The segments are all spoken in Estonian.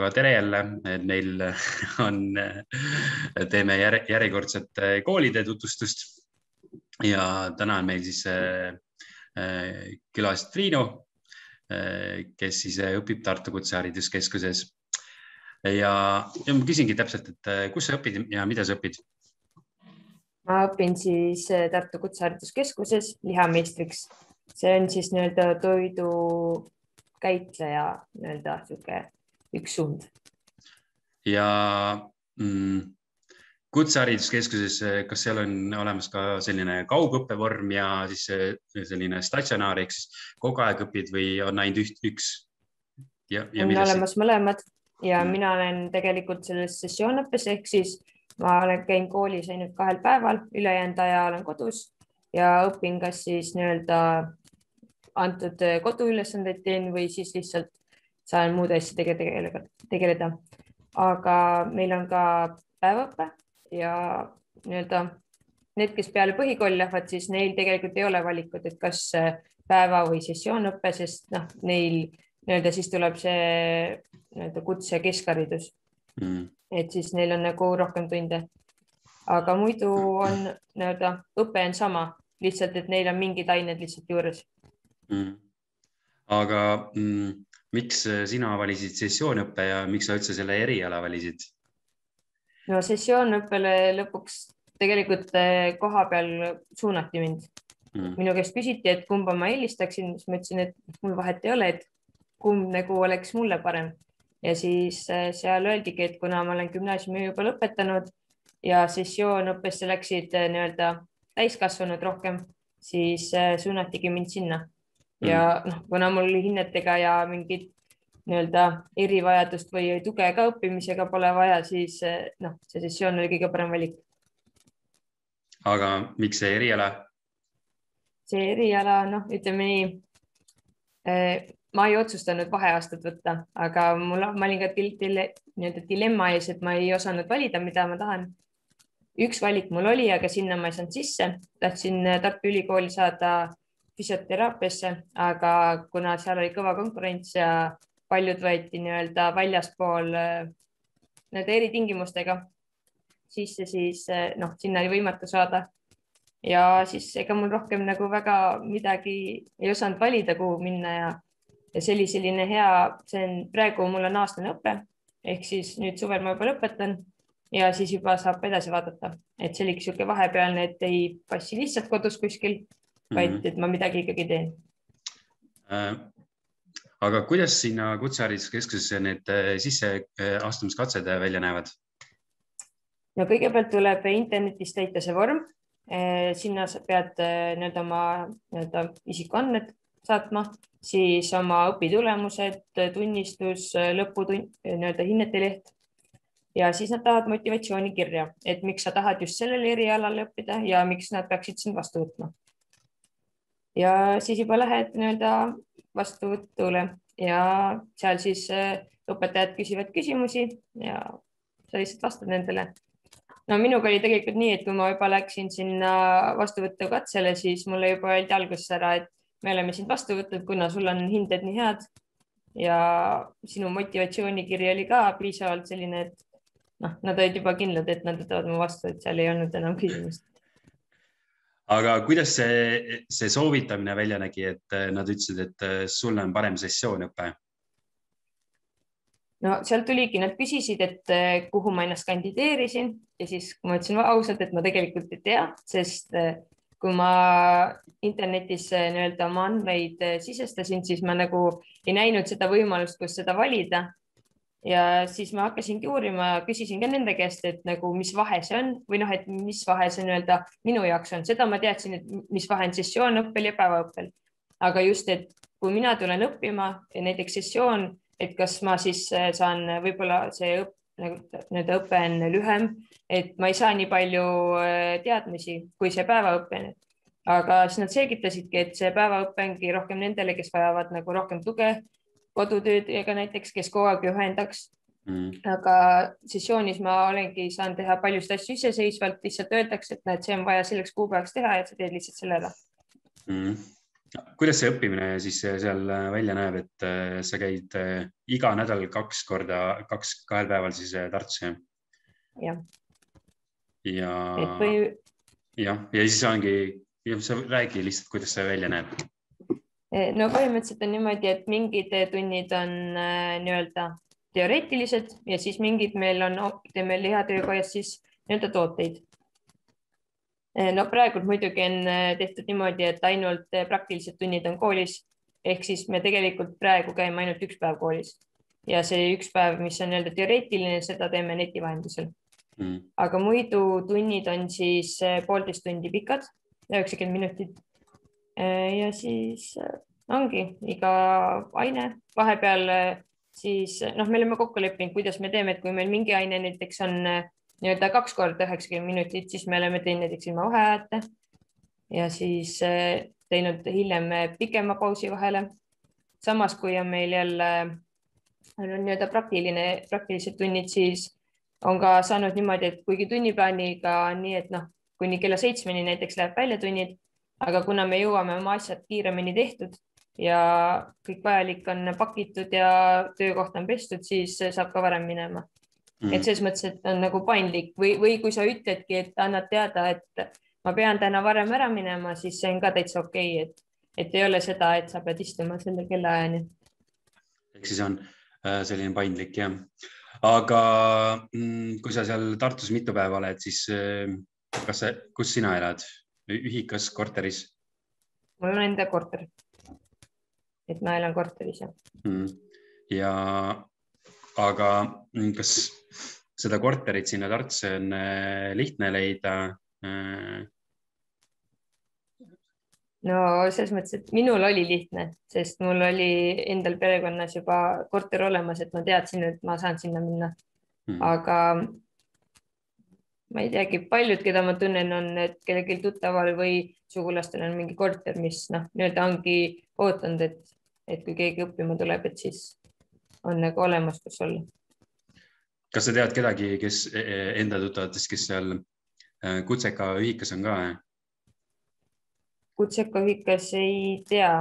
aga tere jälle, et meil on, teeme järjekordset koolide tutvustust. ja täna on meil siis külas Triinu, kes siis õpib Tartu Kutsehariduskeskuses. ja, ja ma küsingi täpselt, et kus sa õpid ja mida sa õpid? ma õpin siis Tartu Kutsehariduskeskuses lihameistriks. see on siis nii-öelda toidu käitleja nii-öelda sihuke üks suund. ja mm, kutsehariduskeskuses, kas seal on olemas ka selline kaugõppevorm ja siis selline statsionaar ehk siis kogu aeg õpid või on ainult üht, üks? on olemas see? mõlemad ja mm. mina olen tegelikult selles sessioonõppes ehk siis ma olen, käin koolis ainult kahel päeval, ülejäänud aja olen kodus ja õpin kas siis nii-öelda antud koduülesandeid teen või siis lihtsalt saan muude asjadega tegeleda, tegeleda. aga meil on ka päevaõpe ja nii-öelda need, kes peale põhikooli lähevad, siis neil tegelikult ei ole valikut, et kas päeva või sessioonõpe, sest noh, neil nii-öelda siis tuleb see nii-öelda kutse keskharidus mm.. et siis neil on nagu rohkem tunde. aga muidu on nii-öelda õpe on sama, lihtsalt, et neil on mingid ained lihtsalt juures mm.. aga mm, miks sina valisid sessioonõppe ja miks sa üldse selle eriala valisid? no sessioonõppele lõpuks tegelikult eh, koha peal suunati mind mm.. minu käest küsiti, et kumba ma eelistaksin, siis ma ütlesin, et mul vahet ei ole, et kumb nagu oleks mulle parem. ja siis eh, seal öeldigi, et kuna ma olen gümnaasiumi juba lõpetanud ja sessioonõppesse läksid nii-öelda täiskasvanud rohkem, siis suunatigi mind sinna ja mm. noh, kuna mul hinnetega ja mingit nii-öelda erivajadust või tuge ka õppimisega pole vaja, siis noh, see sessioon oli kõige parem valik. aga miks see eriala? see eriala, noh, ütleme nii eh,. ma ei otsustanud vaheaastat võtta, aga mul, ma olin ka nii-öelda dilemma ees, et ma ei osanud valida, mida ma tahan. üks valik mul oli, aga sinna ma ei saanud sisse. tahtsin Tartu Ülikooli saada füsioteraapiasse, aga kuna seal oli kõva konkurents ja paljud võeti nii-öelda väljaspool äh, nende eritingimustega sisse, siis äh, noh, sinna oli võimatu saada. ja siis ega mul rohkem nagu väga midagi ei osanud valida, kuhu minna ja, ja see oli selline hea, see on praegu mul on aastane õpe ehk siis nüüd suvel ma juba lõpetan ja siis juba saab edasi vaadata, et see oli niisugune vahepealne, et ei passi lihtsalt kodus kuskil vaid mhm. et ma midagi ikkagi teen äh,. aga kuidas sinna Kutsehariduskeskusesse need äh, sisseastumiskatsed äh, välja näevad? no kõigepealt tuleb internetis täita see vorm äh,. sinna sa pead nii-öelda oma nii-öelda isikuandmed saatma, siis oma õpitulemused, tunnistus, lõputund, nii-öelda hinnete leht ja siis nad tahavad motivatsioonikirja, et miks sa tahad just sellel erialal õppida ja miks nad peaksid sind vastu võtma ja siis juba lähed nii-öelda vastuvõtule ja seal siis äh, õpetajad küsivad küsimusi ja sa lihtsalt vastad nendele. no minuga oli tegelikult nii, et kui ma juba läksin sinna vastuvõtukatsele, siis mulle juba öeldi alguses ära, et me oleme sind vastu võtnud, kuna sul on hinded nii head ja sinu motivatsioonikiri oli ka piisavalt selline, et noh, nad olid juba kindlad, et nad võtavad mu vastu, et seal ei olnud enam küsimust aga kuidas see, see soovitamine välja nägi, et äh, nad ütlesid, et äh, sul on parem sessioonõpe? no sealt tuligi, nad küsisid, et äh, kuhu ma ennast kandideerisin ja siis ma ütlesin ausalt, et ma tegelikult ei tea, sest kui ma internetis nii-öelda oma andmeid sisestasin, siis ma nagu ei näinud seda võimalust, kus seda valida ja siis ma hakkasingi uurima ja küsisin ka nende käest, et nagu, mis vahe see on või noh, et mis vahe see nii-öelda minu jaoks on, seda ma teadsin, et mis vahe on sessioonõppel ja päevaõppel. aga just, et kui mina tulen õppima, näiteks sessioon, et kas ma siis äh, saan võib-olla see õpp, nagu nii-öelda õpe on lühem, et ma ei saa nii palju äh, teadmisi kui see päevaõpe. aga siis nad selgitasidki, et see päevaõpe ongi rohkem nendele, kes vajavad nagu rohkem tuge kodutöödega näiteks, kes kogu aeg juhendaks mm.. aga sessioonis ma olengi saanud teha paljusid asju iseseisvalt, lihtsalt öeldakse, et näed, see on vaja selleks kuupäevaks teha ja sa teed lihtsalt selle ära mm.. kuidas see õppimine siis seal välja näeb, et äh, sa käid äh, iga nädal kaks korda, kaks, kahel päeval siis äh, Tartus, jah? jah. ja, või... jah, ja siis ongi, sa räägi lihtsalt, kuidas see välja näeb. No põhimõtteliselt on niimoodi, et mingid tunnid on nii-öelda teoreetilised ja siis mingid meil on, teeme lihatöökojas siis nii-öelda tooteid. Eh, no praegult muidugi on eh, tehtud niimoodi, et ainult eh, praktilised tunnid on koolis ehk siis me tegelikult praegu käime ainult üks päev koolis. Ja see üks päev, mis on nii-öelda teoreetiline, seda teeme neti vahendusel. Mm.. aga muidu tunnid on siis poolteist tundi pikad, üheksakümmend minutit. Ja siis ongi iga aine vahepeal siis noh, me oleme kokku leppinud, kuidas me teeme, et kui meil mingi aine näiteks on nii-öelda kaks korda üheksakümmend minutit, siis me oleme teinud näiteks ilma vaheajata ja siis teinud hiljem pikema pausi vahele. samas, kui on meil jälle nii-öelda praktiline, praktilised tunnid, siis on ka saanud niimoodi, et kuigi tunniplaaniga on nii, et noh, kuni kella seitsmeni näiteks läheb välja tunnid, aga kuna me jõuame oma asjad kiiremini tehtud ja kõik vajalik on pakitud ja töökoht on pestud, siis saab ka varem minema mm.. et selles mõttes, et on nagu paindlik või, või kui sa ütledki, et annad teada, et ma pean täna varem ära minema, siis see on ka täitsa okei okay,, et, et ei ole seda, et sa pead istuma selle kellaajani. ehk siis on äh, selline paindlik jah. aga mm, kui sa seal Tartus mitu päeva oled, siis äh, kas kus sina elad, ühikas, korteris? mul on enda korter. et ma elan korteris jah mm.. ja aga kas seda korterit sinna Tartusse on äh, lihtne leida? Äh? no selles mõttes, et minul oli lihtne, sest mul oli endal perekonnas juba korter olemas, et ma teadsin, et ma saan sinna minna hmm.. aga ma ei teagi, paljud, keda ma tunnen, on, et kellelgi tuttaval või sugulastel on mingi korter, mis noh, nii-öelda ongi ootanud, et, et kui keegi õppima tuleb, et siis on nagu olemas, kus olla. kas sa tead kedagi, kes e, e, enda tuttavatest, kes seal äh, Kutseka ühikas on ka? Kutseka ühikas ei tea,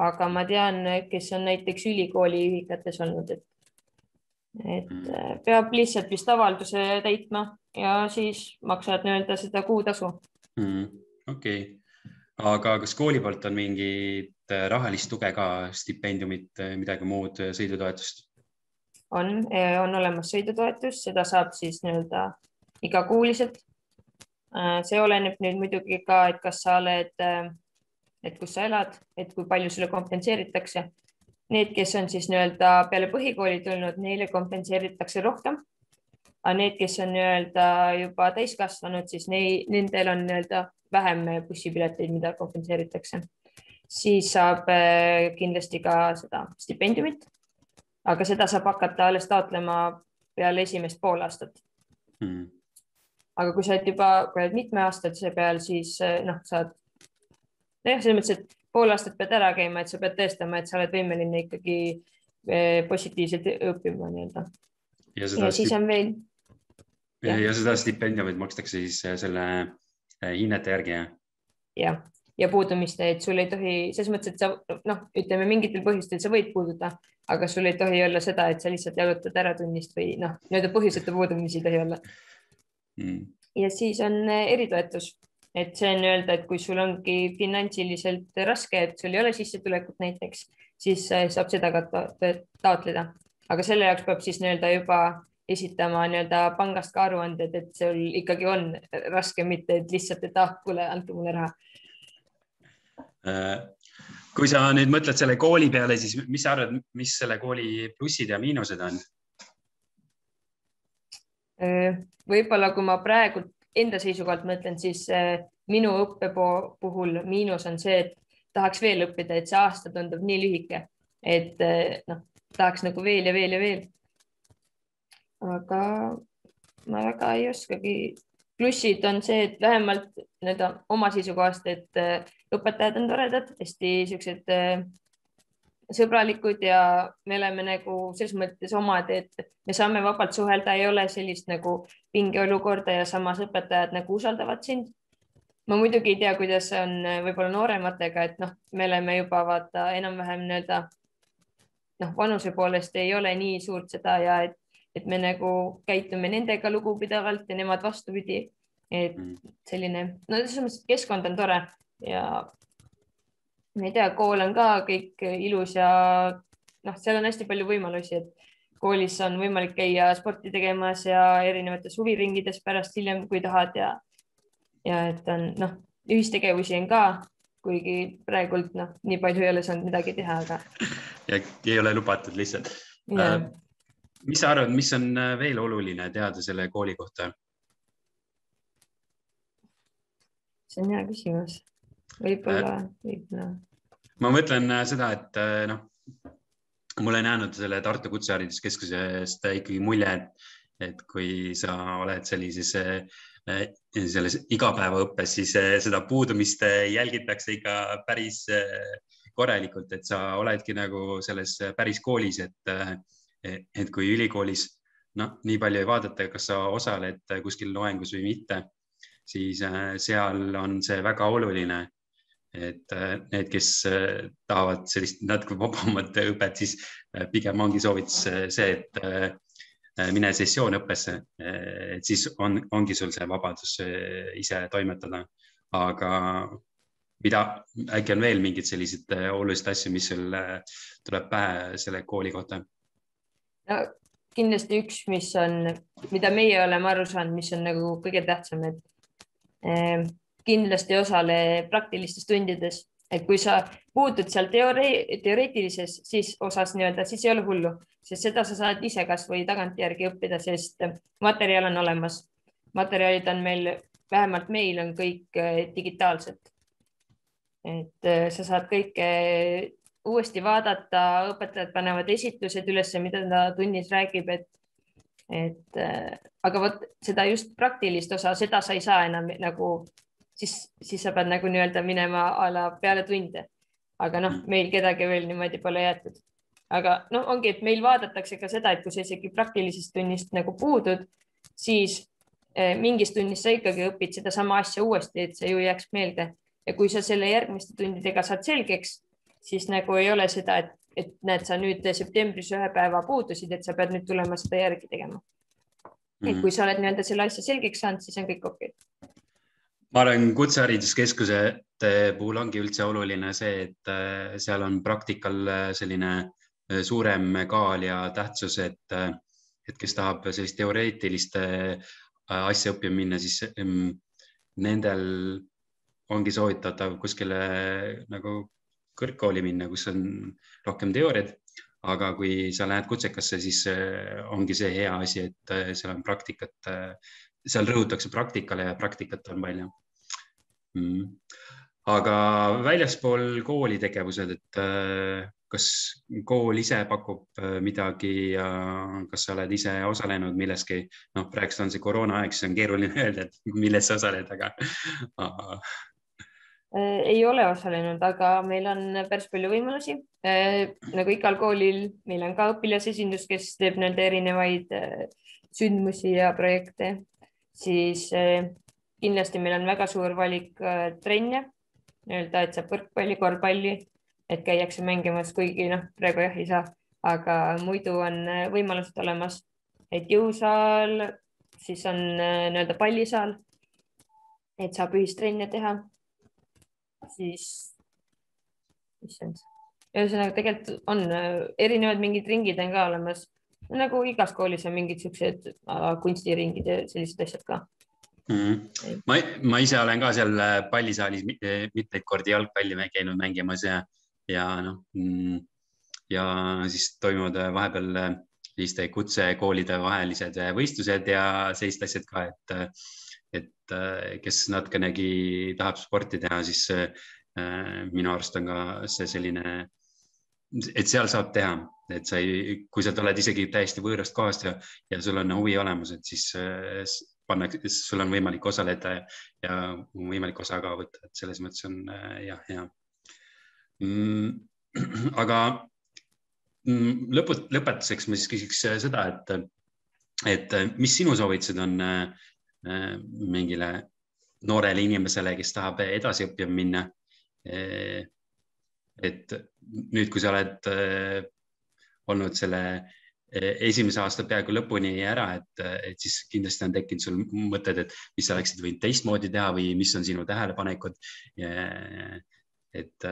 aga ma tean, kes on näiteks ülikooli ühikates olnud, et et mm. Äh, peab lihtsalt vist avalduse täitma ja siis maksad nii-öelda seda kuutasu mm,. okei okay., aga kas kooli poolt on mingit äh, rahalist tuge ka, stipendiumit, midagi muud, sõidutoetust? on, on olemas sõidutoetus, seda saab siis nii-öelda igakuuliselt. Äh, see oleneb nüüd muidugi ka, et kas sa oled, äh, et kus sa elad, et kui palju sulle kompenseeritakse. Need, kes on siis nii-öelda peale põhikooli tulnud, neile kompenseeritakse rohkem. aga need, kes on nii-öelda juba täiskasvanud, siis nei, nendel on nii-öelda vähem bussipileteid, mida kompenseeritakse. siis saab äh, kindlasti ka seda stipendiumit aga seda saab hakata alles taotlema peale esimest poolaastat hmm.. aga kui sa oled juba, kui oled mitmeaastase peal, siis eh, noh, saad nojah, selles mõttes, et pool aastat pead ära käima, et sa pead tõestama, et sa oled võimeline ikkagi eh, positiivselt õppima nii-öelda. ja, ja siis on veel. ja, ja seda stipendiumit makstakse siis eh, selle hinnete järgi, jah? jah, ja puudumist, et sul ei tohi, selles mõttes, et sa noh, ütleme mingitel põhjustel sa võid puududa, aga sul ei tohi olla seda, et sa lihtsalt jalutad ära tunnist või noh, nii-öelda põhjuseta puudumisi ei tohi olla mm.. ja siis on eh, eritoetus, et see on nii-öelda, et kui sul ongi finantsiliselt raske, et sul ei ole sissetulekut näiteks, siis eh, saab seda ka taotleda, aga selle jaoks peab siis nii-öelda juba esitama nii-öelda pangast ka aruanded, et sul ikkagi on raske, mitte et lihtsalt, et ah, kuule, andke mulle raha Äh, kui sa nüüd mõtled selle kooli peale, siis mis sa arvad, mis selle kooli plussid ja miinused on? Äh, võib-olla kui ma praegu enda seisukohalt mõtlen, siis äh, minu õppe puhul miinus on see, et tahaks veel õppida, et see aasta tundub nii lühike, et noh, tahaks nagu veel ja veel ja veel. aga ma väga ei oskagi plussid on see, et vähemalt nii-öelda oma seisukohast, et äh, õpetajad on toredad, hästi siuksed äh, sõbralikud ja me oleme nagu selles mõttes omad, et me saame vabalt suhelda, ei ole sellist nagu pingeolukorda ja samas õpetajad nagu usaldavad sind. ma muidugi ei tea, kuidas on võib-olla noorematega, et noh, me oleme juba vaata enam-vähem nii-öelda noh, vanuse poolest ei ole nii suurt seda ja et, et me nagu käitume nendega lugupidavalt ja nemad vastupidi. et mm. selline, no selles mõttes, et keskkond on tore ja ma ei tea, kool on ka kõik ilus ja noh, seal on hästi palju võimalusi, et koolis on võimalik käia sporti tegemas ja erinevates huviringides pärast hiljem, kui tahad ja ja et on noh, ühistegevusi on ka, kuigi praegult noh, nii palju ei ole saanud midagi teha, aga ja ei ole lubatud lihtsalt yeah.. Äh, mis sa arvad, mis on äh, veel oluline teada selle kooli kohta? see on hea küsimus. Võib-olla äh,, võib-olla. ma mõtlen äh, seda, et noh, ma olen jäänud selle Tartu Kutsehariduskeskusest ikkagi mulje, et, et kui sa oled sellises selles igapäevaõppes, siis seda puudumist jälgitakse ikka päris korralikult, et sa oledki nagu selles päris koolis, et, et kui ülikoolis noh, nii palju ei vaadata, kas sa osaled kuskil loengus või mitte, siis äh, seal on see väga oluline. Et äh, need, kes äh, tahavad sellist natuke vabamat õpet, siis pigem ongi soovitus see, et mine sessioonõppesse, et siis on, ongi sul see vabadus ise toimetada, aga mida, äkki on veel mingeid selliseid äh, olulisi asju, mis sul äh, tuleb pähe selle kooli kohta? no kindlasti üks, mis on, mida meie oleme aru saanud, mis on nagu kõige tähtsam, et kindlasti osale praktilistes tundides, et kui sa puutud seal teoori-, teoreetilises siis osas nii-öelda, siis ei ole hullu, sest seda sa saad ise kasvõi tagantjärgi õppida, sest materjal on olemas. materjalid on meil, vähemalt meil on kõik digitaalsed et äh, sa saad kõike uuesti vaadata, õpetajad panevad esitlused üles, mida ta tunnis räägib, et, et aga vot seda just praktilist osa, seda sa ei saa enam nagu siis, siis sa pead nagu nii-öelda minema a la peale tunde. aga noh, meil kedagi veel niimoodi pole jäetud. aga noh, ongi, et meil vaadatakse ka seda, et kui sa isegi praktilisest tunnist nagu puudud, siis eh, mingis tunnis sa ikkagi õpid sedasama asja uuesti, et see ju jääks meelde ja kui sa selle järgmiste tundidega saad selgeks, siis nagu ei ole seda, et, et näed, sa nüüd septembris ühe päeva puudusid, et sa pead nüüd tulema seda järgi tegema mm. -hmm. et mhm. kui sa oled nii-öelda selle asja selgeks saanud, siis on kõik okei okay. Ma arvan, kutsehariduskeskuse puhul ongi üldse oluline see, et äh, seal on praktikal äh, selline äh, suurem kaal ja tähtsus, et, et kes tahab sellist teoreetilist asja õppima minna, siis mm, nendel ongi soovitatav kuskile nagu kõrgkooli minna, kus on rohkem teooriat. aga kui sa lähed kutsekasse, siis ongi see hea asi, et seal on praktikat, seal rõhutakse praktikale ja praktikat on palju. Mm.. aga väljaspool kooli tegevused, et kas kool ise pakub midagi ja kas sa oled ise osalenud milleski, noh, praegust on see koroonaaeg, siis on keeruline öelda, et milles sa osaled, aga Äh, ei ole osalenud, aga meil on päris palju võimalusi. Äh, nagu igal koolil, meil on ka õpilasesindus, kes teeb nii-öelda erinevaid äh, sündmusi ja projekte, siis kindlasti meil on väga suur valik trenne, nii-öelda, et saab võrkpalli, korvpalli, et käiakse mängimas, kuigi noh, praegu jah ei saa, aga muidu on võimalused olemas, et jõusaal, siis on nii-öelda pallisaal, et saab ühistrenne teha. Siis, issand, ühesõnaga tegelikult on erinevad mingid ringid on ka olemas, nagu igas koolis on mingid siuksed äh, kunstiringid ja sellised asjad ka mm. ma, ma ise olen ka seal äh, pallisaalis mitmeid kordi jalgpalli käinud mängimas ja, ja noh mm, ja siis toimuvad vahepeal selliste kutsekoolide vahelised võistlused ja sellised asjad ka, et et äh, kes natukenegi tahab sporti teha, siis äh, minu arust on ka see selline, et seal saab teha, et sa ei, kui sa oled isegi täiesti võõrast kohast ja, ja sul on huvi olemas, et siis äh, panna, sul on võimalik osaleda ja, ja võimalik osa ka võtta, et selles mõttes on jah, hea mm,. aga mm, lõput, lõpetuseks ma siis küsiks seda, et, et mis sinu soovitused on mingile noorele inimesele, kes tahab edasi õppima minna. Et nüüd, kui sa oled olnud selle esimese aasta peaaegu lõpuni ära, et, et siis kindlasti on tekkinud sul mõtted, et mis sa oleksid võinud teistmoodi teha või mis on sinu tähelepanekud. et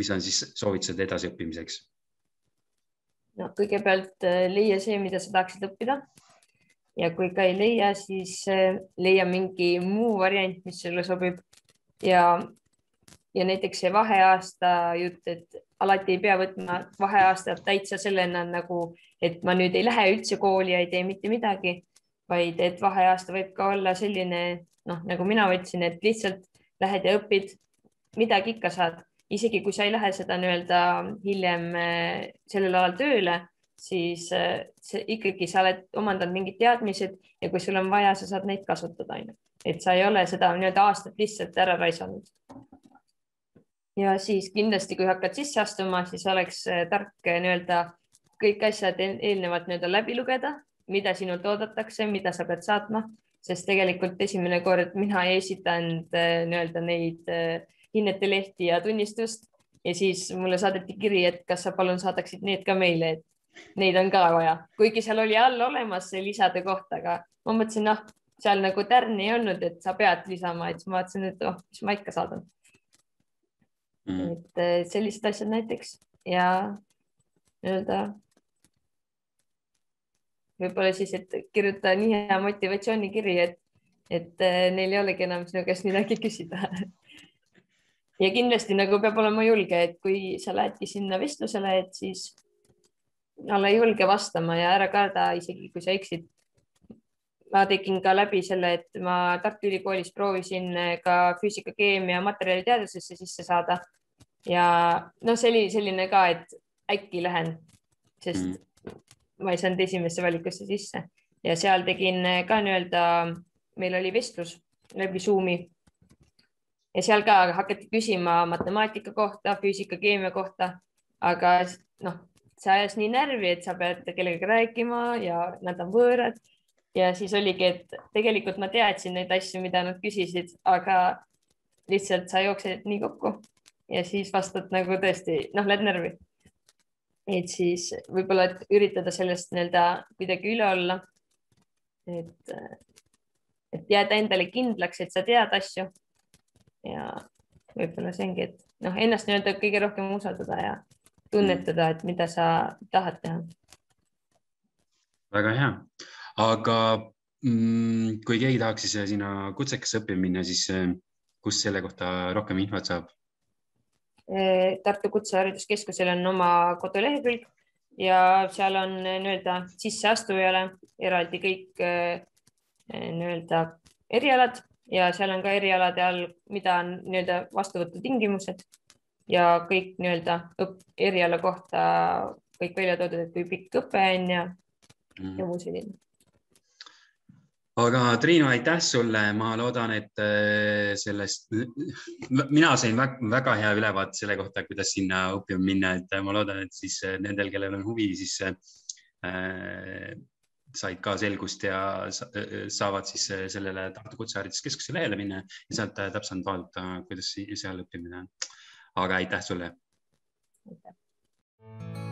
mis on siis soovitused edasiõppimiseks? no kõigepealt leia see, mida sa tahaksid õppida ja kui ka ei leia, siis äh, leia mingi muu variant, mis sulle sobib ja, ja näiteks see vaheaasta jutt, et alati ei pea võtma vaheaastat täitsa sellena nagu, et ma nüüd ei lähe üldse kooli ja ei tee mitte midagi, vaid et vaheaasta võib ka olla selline, noh, nagu mina võtsin, et lihtsalt lähed ja õpid, midagi ikka saad, isegi kui sa ei lähe seda nii-öelda hiljem äh, sellel alal tööle siis äh, see ikkagi sa oled omandanud mingid teadmised ja kui sul on vaja, sa saad neid kasutada, onju. et sa ei ole seda nii-öelda aastat lihtsalt ära raisanud. Ja siis kindlasti, kui hakkad sisse astuma, siis oleks äh, tark äh, nii-öelda kõik asjad eelnevalt nii-öelda läbi lugeda, mida sinult oodatakse, mida sa pead saatma, sest tegelikult esimene kord mina ei esitanud nii-öelda neid hinnete lehti ja tunnistust. Ja siis mulle saadeti kiri, et kas sa palun saadaksid need ka meile, et neid on ka vaja, kuigi seal oli all olemas see lisade koht, aga ma mõtlesin, noh, seal nagu tärni ei olnud, et sa pead lisama, et siis ma vaatasin, et oh, mis ma ikka saadan mm.. et eh, sellised asjad näiteks ja nii-öelda võib-olla siis, et kirjuta nii hea motivatsioonikiri, et, et eh, neil ei olegi enam sinu käest midagi küsida ja kindlasti nagu peab olema julge, et kui sa lähedki sinna vestlusele, et siis olla julge vastama ja ära karda, isegi kui sa eksid. Ma tegin ka läbi selle, et ma Tartu Ülikoolis proovisin ka füüsika, keemia, materjaliteadusesse sisse saada. ja noh, see oli selline ka, et äkki lähen, sest mm. ma ei saanud esimesse valikusse sisse ja seal tegin ka nii-öelda, meil oli vestlus läbi Zoomi ja seal ka hakati küsima matemaatika kohta, füüsika, keemia kohta, aga noh, see ajas nii närvi, et sa pead kellegagi rääkima ja nad on võõrad. Ja siis oligi, et tegelikult ma teadsin neid asju, mida nad küsisid, aga lihtsalt sa jooksed nii kokku ja siis vastad nagu tõesti, noh, lähed närvi. et siis võib-olla, et üritada sellest nii-öelda kuidagi üle olla. et, et jääda endale kindlaks, et sa tead asju. ja võib-olla see ongi, et noh, ennast nii-öelda kõige rohkem usaldada ja tunnetada, et mida sa tahad teha. väga hea, aga mm, kui keegi tahaks siis sinna kutsekasse õppima minna, siis eh, kus selle kohta rohkem infot saab? Eh, Tartu Kutsehariduskeskusel on oma kodulehekülg ja seal on nii-öelda sisseastujale eraldi kõik nii-öelda erialad ja seal on ka erialade all, mida on nii-öelda vastuvõtutingimused ja kõik nii-öelda eriala kohta kõik välja toodud, et kui pikk õpe on ja mm., ja muu selline. Aga Triinu, aitäh sulle, ma loodan, et äh, sellest, mina sain väga, väga hea ülevaate selle kohta, kuidas sinna õppima minna, et ma loodan, et siis äh, nendel, kellel on huvi, siis äh, said ka selgust ja saavad siis sellele Tartu Kutsehariduskeskuse lehele minna ja sealt täpsemalt vaadata, kuidas seal õppimine on aga aitäh sulle. aitäh.